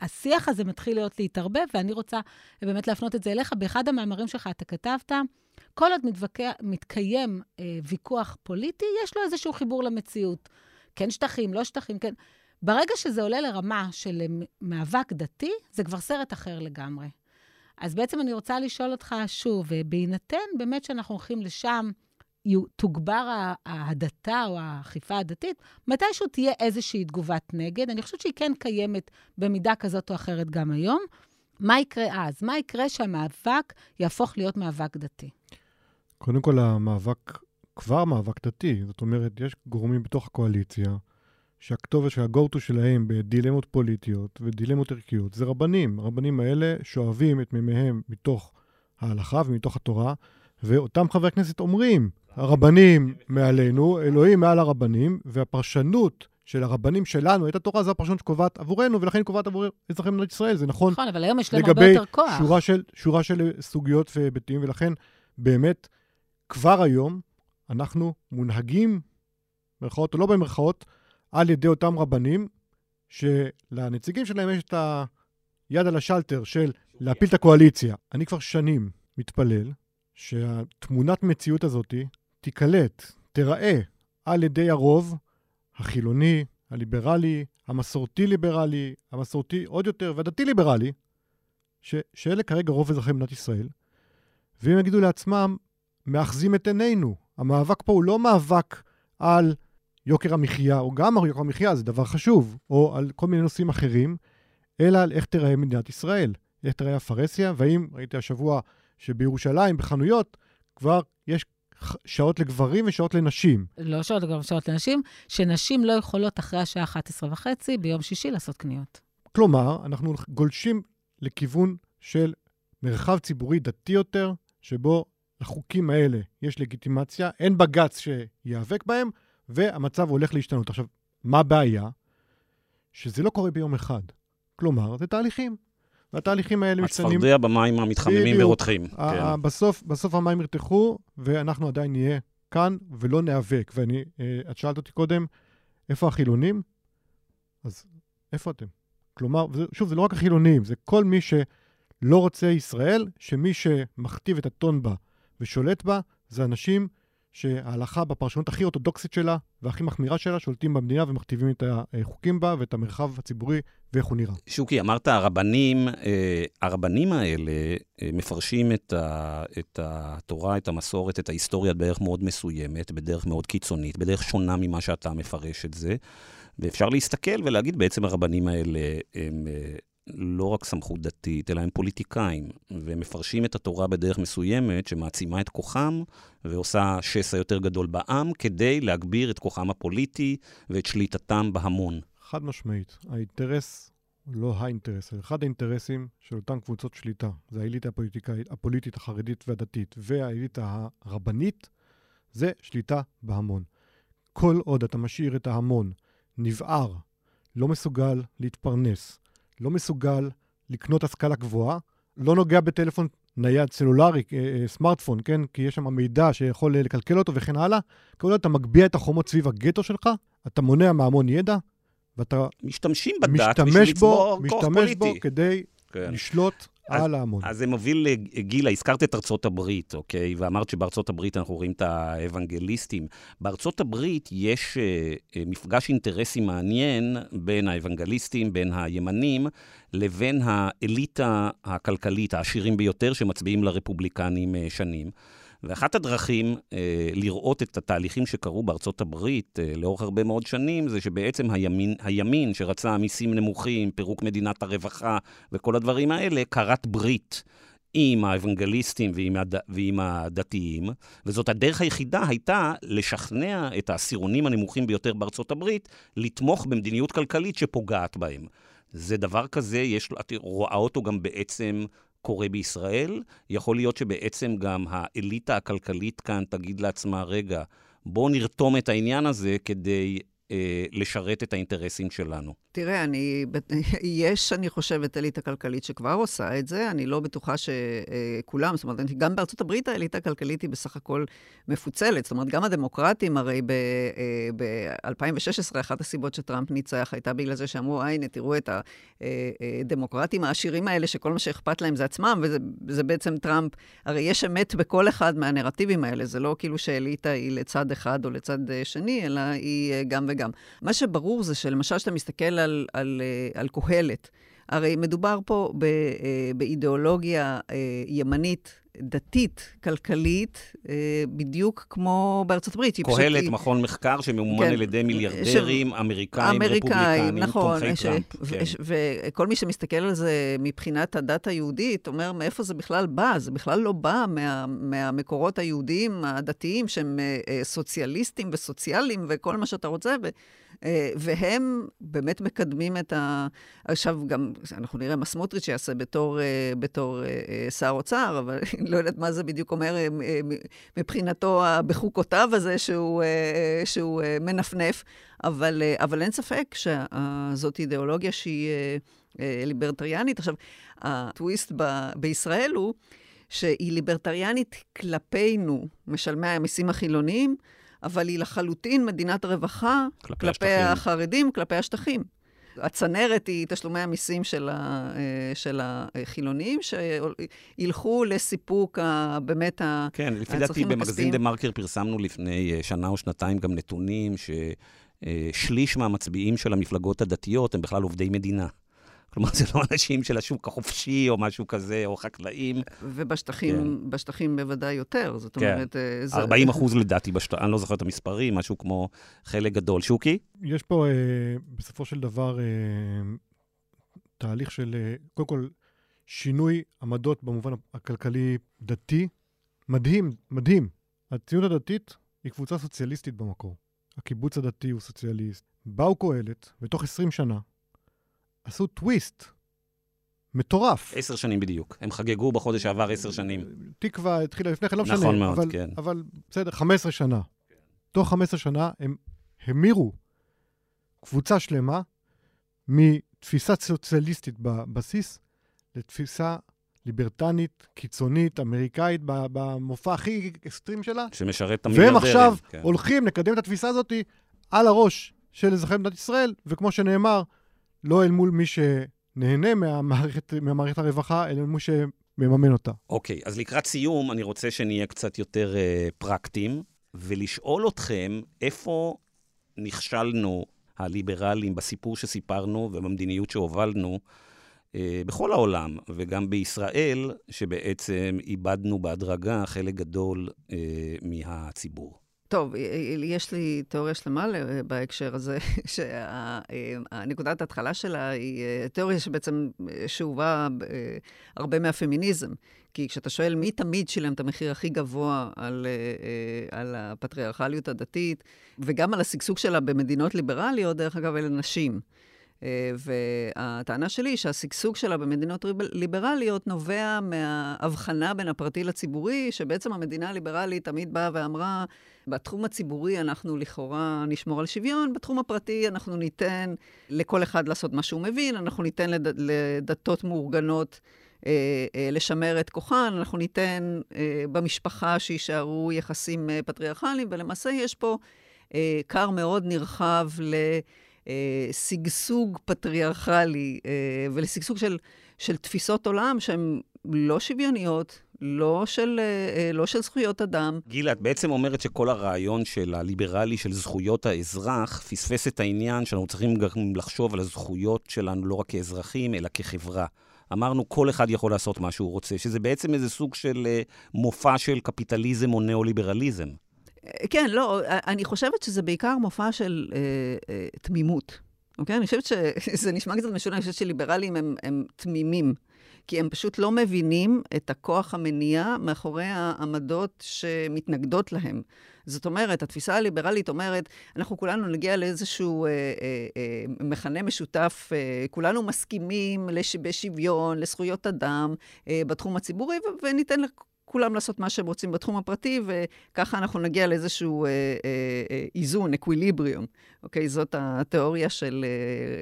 Speaker 3: השיח הזה מתחיל להיות להתערבב, ואני רוצה באמת להפנות את זה אליך. באחד המאמרים שלך אתה כתבת, כל עוד מתווכע, מתקיים אה, ויכוח פוליטי, יש לו איזשהו חיבור למציאות. כן שטחים, לא שטחים, כן. ברגע שזה עולה לרמה של מאבק דתי, זה כבר סרט אחר לגמרי. אז בעצם אני רוצה לשאול אותך שוב, בהינתן באמת שאנחנו הולכים לשם, תוגבר ההדתה או האכיפה הדתית, מתישהו תהיה איזושהי תגובת נגד. אני חושבת שהיא כן קיימת במידה כזאת או אחרת גם היום. מה יקרה אז? מה יקרה שהמאבק יהפוך להיות מאבק דתי?
Speaker 1: קודם כל, המאבק כבר מאבק דתי. זאת אומרת, יש גורמים בתוך הקואליציה שהכתובת של ה-go-to שלהם בדילמות פוליטיות ודילמות ערכיות זה רבנים. הרבנים האלה שואבים את מימיהם מתוך ההלכה ומתוך התורה, ואותם חברי כנסת אומרים, הרבנים מעלינו, אלוהים מעל הרבנים, והפרשנות של הרבנים שלנו את התורה זו הפרשנות שקובעת עבורנו, ולכן היא קובעת עבור אזרחי מדינת ישראל. זה נכון.
Speaker 3: נכון, אבל היום יש להם הרבה יותר כוח.
Speaker 1: לגבי שורה של, שורה של סוגיות והיבטים, ולכן באמת, כבר היום אנחנו מונהגים, במרכאות או לא במרכאות, על ידי אותם רבנים, שלנציגים שלהם יש את היד על השלטר של להפיל את הקואליציה. אני כבר שנים מתפלל שהתמונת מציאות הזאת תיקלט, תיראה על ידי הרוב החילוני, הליברלי, המסורתי-ליברלי, המסורתי עוד יותר, והדתי-ליברלי, שאלה כרגע רוב אזרחי מדינת ישראל, והם יגידו לעצמם, מאחזים את עינינו. המאבק פה הוא לא מאבק על יוקר המחיה, או גם על יוקר המחיה, זה דבר חשוב, או על כל מיני נושאים אחרים, אלא על איך תיראה מדינת ישראל, איך תיראה הפרהסיה, והאם, ראיתי השבוע שבירושלים, בחנויות, כבר יש שעות לגברים ושעות לנשים.
Speaker 3: לא שעות לגברים ושעות לנשים, שנשים לא יכולות אחרי השעה 11 וחצי ביום שישי לעשות קניות.
Speaker 1: כלומר, אנחנו גולשים לכיוון של מרחב ציבורי דתי יותר, שבו לחוקים האלה יש לגיטימציה, אין בג"ץ שייאבק בהם, והמצב הולך להשתנות. עכשיו, מה הבעיה? שזה לא קורה ביום אחד. כלומר, זה תהליכים. והתהליכים האלה משתנים...
Speaker 2: הצפרדע במים המתחממים ורותחים.
Speaker 1: כן. בסוף, בסוף המים ירתחו, ואנחנו עדיין נהיה כאן ולא ניאבק. ואני, אה, את שאלת אותי קודם, איפה החילונים? אז איפה אתם? כלומר, שוב, זה לא רק החילונים, זה כל מי שלא רוצה ישראל, שמי שמכתיב את הטון בה ושולט בה, זה אנשים שההלכה בפרשנות הכי אורתודוקסית שלה והכי מחמירה שלה שולטים במדינה ומכתיבים את החוקים בה ואת המרחב הציבורי ואיך הוא נראה.
Speaker 2: שוקי, אמרת הרבנים, אה, הרבנים האלה אה, מפרשים את, ה, את התורה, את המסורת, את ההיסטוריה בדרך מאוד מסוימת, בדרך מאוד קיצונית, בדרך שונה ממה שאתה מפרש את זה. ואפשר להסתכל ולהגיד, בעצם הרבנים האלה הם אה, לא רק סמכות דתית, אלא הם פוליטיקאים, והם מפרשים את התורה בדרך מסוימת שמעצימה את כוחם ועושה שסע יותר גדול בעם, כדי להגביר את כוחם הפוליטי ואת שליטתם בהמון.
Speaker 1: חד משמעית. האינטרס לא האינטרס, אחד האינטרסים של אותן קבוצות שליטה. זה האליטה הפוליטית, החרדית והדתית, והאליטה הרבנית, זה שליטה בהמון. כל עוד אתה משאיר את ההמון נבער, לא מסוגל להתפרנס, לא מסוגל לקנות השכלה גבוהה, לא נוגע בטלפון נייד סלולרי, אה, אה, סמארטפון, כן? כי יש שם מידע שיכול לקלקל אותו וכן הלאה. כל עוד אתה מגביה את החומות סביב הגטו שלך, אתה מונע מהמון ידע, ואתה...
Speaker 2: משתמשים בדת בשביל לצבור
Speaker 1: כוח פוליטי. משתמש בו כדי כן. לשלוט על ההמון.
Speaker 2: אז זה מוביל, גילה, הזכרת את ארצות הברית, אוקיי? ואמרת שבארצות הברית אנחנו רואים את האוונגליסטים. בארצות הברית יש uh, מפגש אינטרסים מעניין בין האוונגליסטים, בין הימנים, לבין האליטה הכלכלית, העשירים ביותר, שמצביעים לרפובליקנים uh, שנים. ואחת הדרכים אה, לראות את התהליכים שקרו בארצות הברית אה, לאורך הרבה מאוד שנים, זה שבעצם הימין, הימין שרצה מיסים נמוכים, פירוק מדינת הרווחה וכל הדברים האלה, כרת ברית. עם האוונגליסטים ועם, הד... ועם הדתיים, וזאת הדרך היחידה הייתה לשכנע את העשירונים הנמוכים ביותר בארצות הברית לתמוך במדיניות כלכלית שפוגעת בהם. זה דבר כזה, יש, את רואה אותו גם בעצם קורה בישראל. יכול להיות שבעצם גם האליטה הכלכלית כאן תגיד לעצמה, רגע, בואו נרתום את העניין הזה כדי אה, לשרת את האינטרסים שלנו.
Speaker 4: תראה, אני, יש, אני חושבת, אליטה כלכלית שכבר עושה את זה. אני לא בטוחה שכולם, זאת אומרת, גם בארצות הברית האליטה הכלכלית היא בסך הכל מפוצלת. זאת אומרת, גם הדמוקרטים, הרי ב-2016, אה, אחת הסיבות שטראמפ ניצח הייתה בגלל זה שאמרו, הנה, תראו את הדמוקרטים העשירים האלה, שכל מה שאכפת להם זה עצמם, וזה בעצם טראמפ. הרי יש אמת בכל אחד מהנרטיבים האלה. זה לא כאילו שאליטה היא לצד אחד או לצד אה, שני, אלא היא גם וגם. מה שברור זה שלמשל, כשאתה מסתכל על, על, אה, על קהלת, הרי מדובר פה ב, אה, באידיאולוגיה אה, ימנית דתית, כלכלית, בדיוק כמו בארצות הברית.
Speaker 2: קהלת, פשוט... מכון מחקר שממומן כן, על ידי מיליארדרים, ש... אמריקאים, רפובליקנים,
Speaker 4: נכון,
Speaker 2: תומכי ש... טראמפ.
Speaker 4: ו... כן. וכל מי שמסתכל על זה מבחינת הדת היהודית, אומר מאיפה זה בכלל בא? זה בכלל לא בא מה... מהמקורות היהודיים הדתיים, שהם סוציאליסטים וסוציאליים וכל מה שאתה רוצה. ו... אה, והם באמת מקדמים את ה... עכשיו גם, אנחנו נראה מה סמוטריץ' יעשה בתור, אה, בתור אה, שר אוצר, אבל אני לא יודעת מה זה בדיוק אומר מבחינתו, בחוקותיו הזה שהוא, שהוא מנפנף, אבל, אבל אין ספק שזאת אידיאולוגיה שהיא ליברטריאנית. עכשיו, הטוויסט ב, בישראל הוא שהיא ליברטריאנית כלפינו, משלמי המיסים החילוניים, אבל היא לחלוטין מדינת רווחה כלפי, כלפי החרדים, כלפי השטחים. הצנרת היא תשלומי המיסים של, ה, אה, של החילונים, שילכו לסיפוק ה, באמת הצרכים
Speaker 2: הכספיים. כן, לפי דעתי במגזין דה מרקר פרסמנו לפני אה, שנה או שנתיים גם נתונים ששליש אה, מהמצביעים של המפלגות הדתיות הם בכלל עובדי מדינה. כלומר, זה לא אנשים של השוק החופשי או משהו כזה, או חקלאים.
Speaker 4: ובשטחים כן. בשטחים בוודאי יותר, זאת
Speaker 2: כן.
Speaker 4: אומרת...
Speaker 2: אה, זה... 40 אחוז לדעתי, בשט... אני לא זוכר את המספרים, משהו כמו חלק גדול. שוקי?
Speaker 1: יש פה אה, בסופו של דבר אה, תהליך של, אה, קודם כל, שינוי עמדות במובן הכלכלי-דתי. מדהים, מדהים. הציונות הדתית היא קבוצה סוציאליסטית במקור. הקיבוץ הדתי הוא סוציאליסט. באו קהלת, בתוך 20 שנה, עשו טוויסט מטורף.
Speaker 2: עשר שנים בדיוק. הם חגגו בחודש שעבר עשר שנים.
Speaker 1: תקווה התחילה לפני כן, לא משנה.
Speaker 2: נכון מאוד,
Speaker 1: אבל,
Speaker 2: כן.
Speaker 1: אבל בסדר, 15 שנה. תוך 15 שנה הם המירו קבוצה שלמה מתפיסה סוציאליסטית בבסיס לתפיסה ליברטנית, קיצונית, אמריקאית, במופע הכי אקסטרים שלה.
Speaker 2: שמשרת את
Speaker 1: והם
Speaker 2: המיליארדרים.
Speaker 1: עכשיו
Speaker 2: כן.
Speaker 1: הולכים לקדם את התפיסה הזאת על הראש של אזרחי מדינת ישראל, וכמו שנאמר, לא אל מול מי שנהנה מהמערכת, מהמערכת הרווחה, אלא אל מול שמממן אותה.
Speaker 2: אוקיי, אז לקראת סיום, אני רוצה שנהיה קצת יותר uh, פרקטיים, ולשאול אתכם איפה נכשלנו הליברלים בסיפור שסיפרנו ובמדיניות שהובלנו uh, בכל העולם, וגם בישראל, שבעצם איבדנו בהדרגה חלק גדול uh, מהציבור.
Speaker 4: טוב, יש לי תיאוריה שלמה בהקשר הזה, שנקודת ההתחלה שלה היא אה, תיאוריה שבעצם שאובה אה, הרבה מהפמיניזם. כי כשאתה שואל מי תמיד שילם את המחיר הכי גבוה על, אה, על הפטריארכליות הדתית, וגם על השגשוג שלה במדינות ליברליות, דרך אגב, אלה נשים. והטענה שלי היא שהשגשוג שלה במדינות ליברליות נובע מההבחנה בין הפרטי לציבורי, שבעצם המדינה הליברלית תמיד באה ואמרה, בתחום הציבורי אנחנו לכאורה נשמור על שוויון, בתחום הפרטי אנחנו ניתן לכל אחד לעשות מה שהוא מבין, אנחנו ניתן לד... לדתות מאורגנות אה, אה, לשמר את כוחן, אנחנו ניתן אה, במשפחה שיישארו יחסים אה, פטריארכליים, ולמעשה יש פה אה, כר מאוד נרחב. אה, שגשוג פטריארכלי אה, ולשגשוג של, של תפיסות עולם שהן לא שוויוניות, לא של, אה, לא של זכויות אדם.
Speaker 2: גילה, את בעצם אומרת שכל הרעיון של הליברלי של זכויות האזרח פספס את העניין שאנחנו צריכים גם לחשוב על הזכויות שלנו לא רק כאזרחים, אלא כחברה. אמרנו, כל אחד יכול לעשות מה שהוא רוצה, שזה בעצם איזה סוג של מופע של קפיטליזם או ניאו-ליברליזם.
Speaker 4: כן, לא, אני חושבת שזה בעיקר מופע של אה, אה, תמימות. אוקיי? אני חושבת שזה נשמע קצת משונה, אני חושבת שליברלים הם, הם תמימים. כי הם פשוט לא מבינים את הכוח המניע מאחורי העמדות שמתנגדות להם. זאת אומרת, התפיסה הליברלית אומרת, אנחנו כולנו נגיע לאיזשהו אה, אה, אה, מכנה משותף, אה, כולנו מסכימים לש, בשוויון, לזכויות אדם אה, בתחום הציבורי, ו- וניתן כולם לעשות מה שהם רוצים בתחום הפרטי, וככה אנחנו נגיע לאיזשהו אה, אה, אה, איזון, אקוויליבריום. אוקיי? זאת התיאוריה של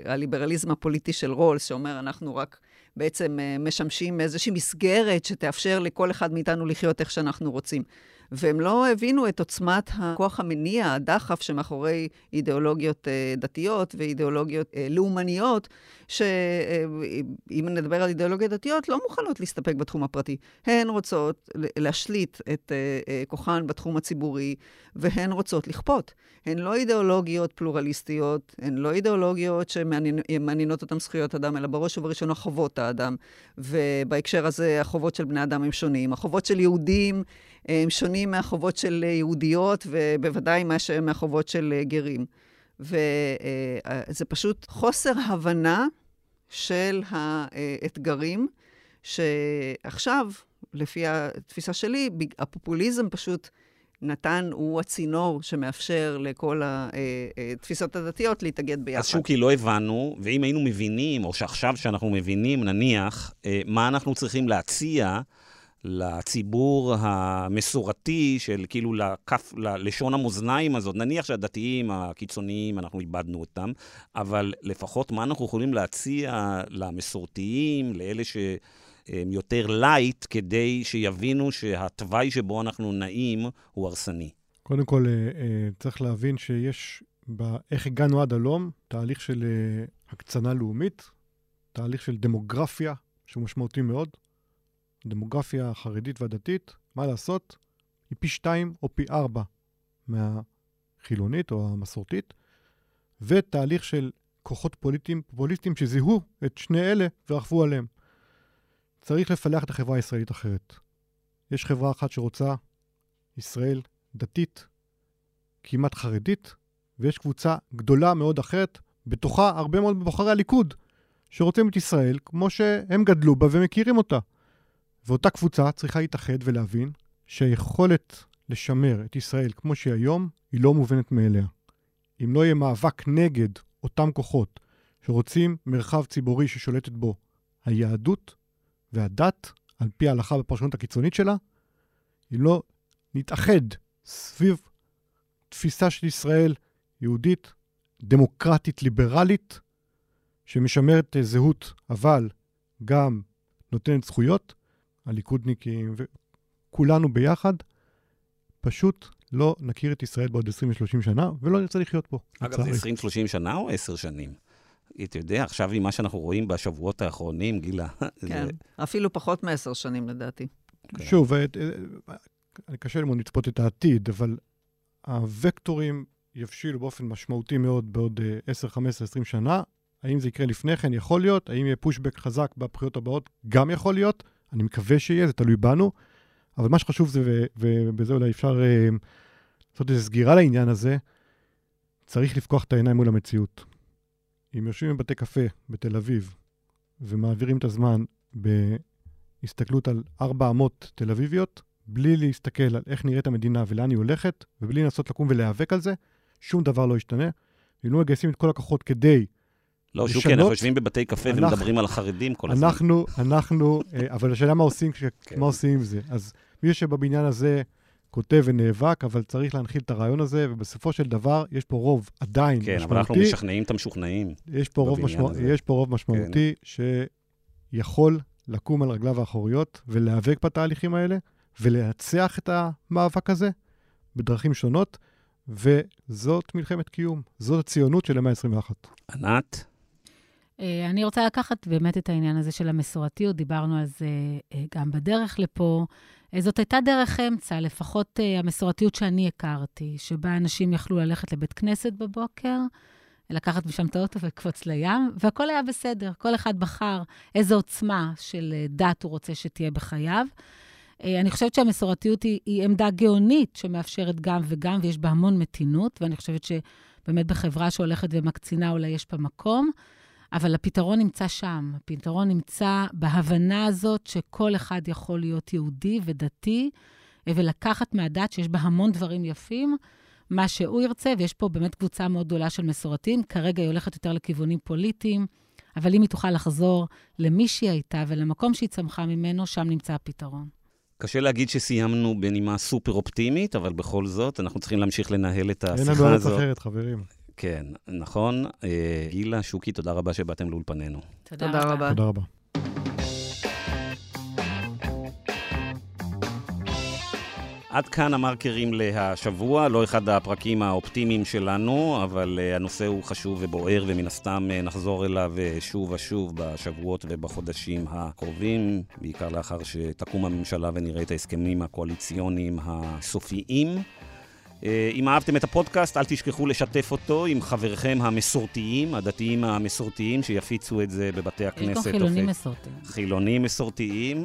Speaker 4: אה, הליברליזם הפוליטי של רולס, שאומר, אנחנו רק בעצם אה, משמשים איזושהי מסגרת שתאפשר לכל אחד מאיתנו לחיות איך שאנחנו רוצים. והם לא הבינו את עוצמת הכוח המניע, הדחף שמאחורי אידיאולוגיות אה, דתיות ואידיאולוגיות אה, לאומניות, שאם נדבר על אידיאולוגיות דתיות, לא מוכנות להסתפק בתחום הפרטי. הן רוצות להשליט את אה, כוחן בתחום הציבורי, והן רוצות לכפות. הן לא אידיאולוגיות פלורליסטיות, הן לא אידיאולוגיות שמעניינות אותן זכויות אדם, אלא בראש ובראשונה חובות האדם. ובהקשר הזה, החובות של בני אדם הם שונים. החובות של יהודים הם שונים מהחובות של יהודיות, ובוודאי מהחובות של גרים. וזה פשוט חוסר הבנה של האתגרים, שעכשיו, לפי התפיסה שלי, הפופוליזם פשוט נתן, הוא הצינור שמאפשר לכל התפיסות הדתיות להתאגד ביחד.
Speaker 2: אז שוקי, לא הבנו, ואם היינו מבינים, או שעכשיו שאנחנו מבינים, נניח, מה אנחנו צריכים להציע, לציבור המסורתי של כאילו לכף, ללשון המאזניים הזאת. נניח שהדתיים הקיצוניים, אנחנו איבדנו אותם, אבל לפחות מה אנחנו יכולים להציע למסורתיים, לאלה שהם יותר light, כדי שיבינו שהתוואי שבו אנחנו נעים הוא הרסני.
Speaker 1: קודם כל, אה, אה, צריך להבין שיש, איך הגענו עד הלום, תהליך של אה, הקצנה לאומית, תהליך של דמוגרפיה, שהוא משמעותי מאוד. הדמוגרפיה החרדית והדתית, מה לעשות, היא פי שתיים או פי ארבע מהחילונית או המסורתית, ותהליך של כוחות פוליטיים, פופוליסטיים שזיהו את שני אלה ורכבו עליהם. צריך לפלח את החברה הישראלית אחרת. יש חברה אחת שרוצה ישראל דתית, כמעט חרדית, ויש קבוצה גדולה מאוד אחרת, בתוכה הרבה מאוד בוחרי הליכוד, שרוצים את ישראל כמו שהם גדלו בה ומכירים אותה. ואותה קבוצה צריכה להתאחד ולהבין שהיכולת לשמר את ישראל כמו שהיא היום, היא לא מובנת מאליה. אם לא יהיה מאבק נגד אותם כוחות שרוצים מרחב ציבורי ששולטת בו היהדות והדת, על פי ההלכה בפרשנות הקיצונית שלה, אם לא נתאחד סביב תפיסה של ישראל יהודית, דמוקרטית, ליברלית, שמשמרת זהות, אבל גם נותנת זכויות, הליכודניקים וכולנו ביחד, פשוט לא נכיר את ישראל בעוד 20 ו-30 שנה, ולא נרצה לחיות פה.
Speaker 2: אגב, זה 20-30 שנה או 10 שנים? אתה יודע, עכשיו עם מה שאנחנו רואים בשבועות האחרונים, גילה...
Speaker 4: כן, זה... אפילו פחות מעשר שנים לדעתי.
Speaker 1: כן. שוב, אה, אה, קשה ללמוד לצפות את העתיד, אבל הוקטורים יבשילו באופן משמעותי מאוד בעוד 10, 15, 20 שנה. האם זה יקרה לפני כן? יכול להיות. האם יהיה פושבק חזק בבחירות הבאות? גם יכול להיות. אני מקווה שיהיה, זה תלוי בנו. אבל מה שחשוב זה, ובזה אולי אפשר אה, לעשות איזו סגירה לעניין הזה, צריך לפקוח את העיניים מול המציאות. אם יושבים בבתי קפה בתל אביב ומעבירים את הזמן בהסתכלות על ארבע אמות תל אביביות, בלי להסתכל על איך נראית המדינה ולאן היא הולכת, ובלי לנסות לקום ולהיאבק על זה, שום דבר לא ישתנה. אם לא מגייסים את כל הכוחות כדי
Speaker 2: לא. לא, שוקי, אנחנו יושבים בבתי קפה אנחנו, ומדברים על החרדים כל הזמן.
Speaker 1: אנחנו, אנחנו, אה, אבל השאלה מה עושים, כן. מה עושים עם זה. אז מי שבבניין הזה כותב ונאבק, אבל צריך להנחיל את הרעיון הזה, ובסופו של דבר יש פה רוב עדיין
Speaker 2: כן,
Speaker 1: משמעותי.
Speaker 2: כן, אבל אנחנו משכנעים את המשוכנעים.
Speaker 1: יש פה, רוב, משמע... יש פה רוב משמעותי כן. שיכול לקום על רגליו האחוריות ולהיאבק בתהליכים האלה, ולנצח את המאבק הזה בדרכים שונות, וזאת מלחמת קיום. זאת הציונות של המאה ה-21.
Speaker 2: ענת?
Speaker 3: אה, אני רוצה לקחת באמת את העניין הזה של המסורתיות, דיברנו על זה אה, גם בדרך לפה. אה, זאת הייתה דרך אמצע, לפחות המסורתיות שאני הכרתי, שבה אנשים יכלו ללכת לבית כנסת בבוקר, לקחת משם את האוטו ולקפוץ לים, והכול היה בסדר. כל אחד בחר איזו עוצמה של דת הוא רוצה שתהיה בחייו. אני חושבת שהמסורתיות היא, היא עמדה גאונית שמאפשרת גם וגם, ויש בה המון מתינות, ואני חושבת שבאמת בחברה שהולכת ומקצינה אולי יש בה מקום. אבל הפתרון נמצא שם. הפתרון נמצא בהבנה הזאת שכל אחד יכול להיות יהודי ודתי, ולקחת מהדת שיש בה המון דברים יפים, מה שהוא ירצה, ויש פה באמת קבוצה מאוד גדולה של מסורתיים. כרגע היא הולכת יותר לכיוונים פוליטיים, אבל אם היא תוכל לחזור למי שהיא הייתה ולמקום שהיא צמחה ממנו, שם נמצא הפתרון.
Speaker 2: קשה להגיד שסיימנו בנימה סופר אופטימית, אבל בכל זאת, אנחנו צריכים להמשיך לנהל את השיחה הזאת. אין לנו ארץ
Speaker 1: אחרת, חברים.
Speaker 2: כן, נכון. אה, גילה, שוקי, תודה רבה שבאתם לאולפנינו.
Speaker 4: תודה, תודה רבה.
Speaker 1: תודה רבה.
Speaker 2: עד כאן המרקרים להשבוע, לא אחד הפרקים האופטימיים שלנו, אבל uh, הנושא הוא חשוב ובוער, ומן הסתם uh, נחזור אליו שוב ושוב בשבועות ובחודשים הקרובים, בעיקר לאחר שתקום הממשלה ונראה את ההסכמים הקואליציוניים הסופיים. אה, אם אהבתם את הפודקאסט, אל תשכחו לשתף אותו עם חבריכם המסורתיים, הדתיים המסורתיים, שיפיצו את זה בבתי הכנסת. יש
Speaker 3: פה חילונים מסורתיים.
Speaker 2: חילונים מסורתיים.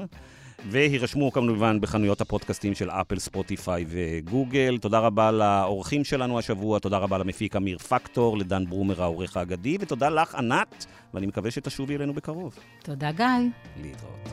Speaker 2: והירשמו כמובן בחנויות הפודקאסטים של אפל, ספוטיפיי וגוגל. תודה רבה לאורחים שלנו השבוע, תודה רבה למפיק אמיר פקטור, לדן ברומר העורך האגדי, ותודה לך, ענת, ואני מקווה שתשובי אלינו בקרוב.
Speaker 3: תודה, גיא.
Speaker 2: להתראות.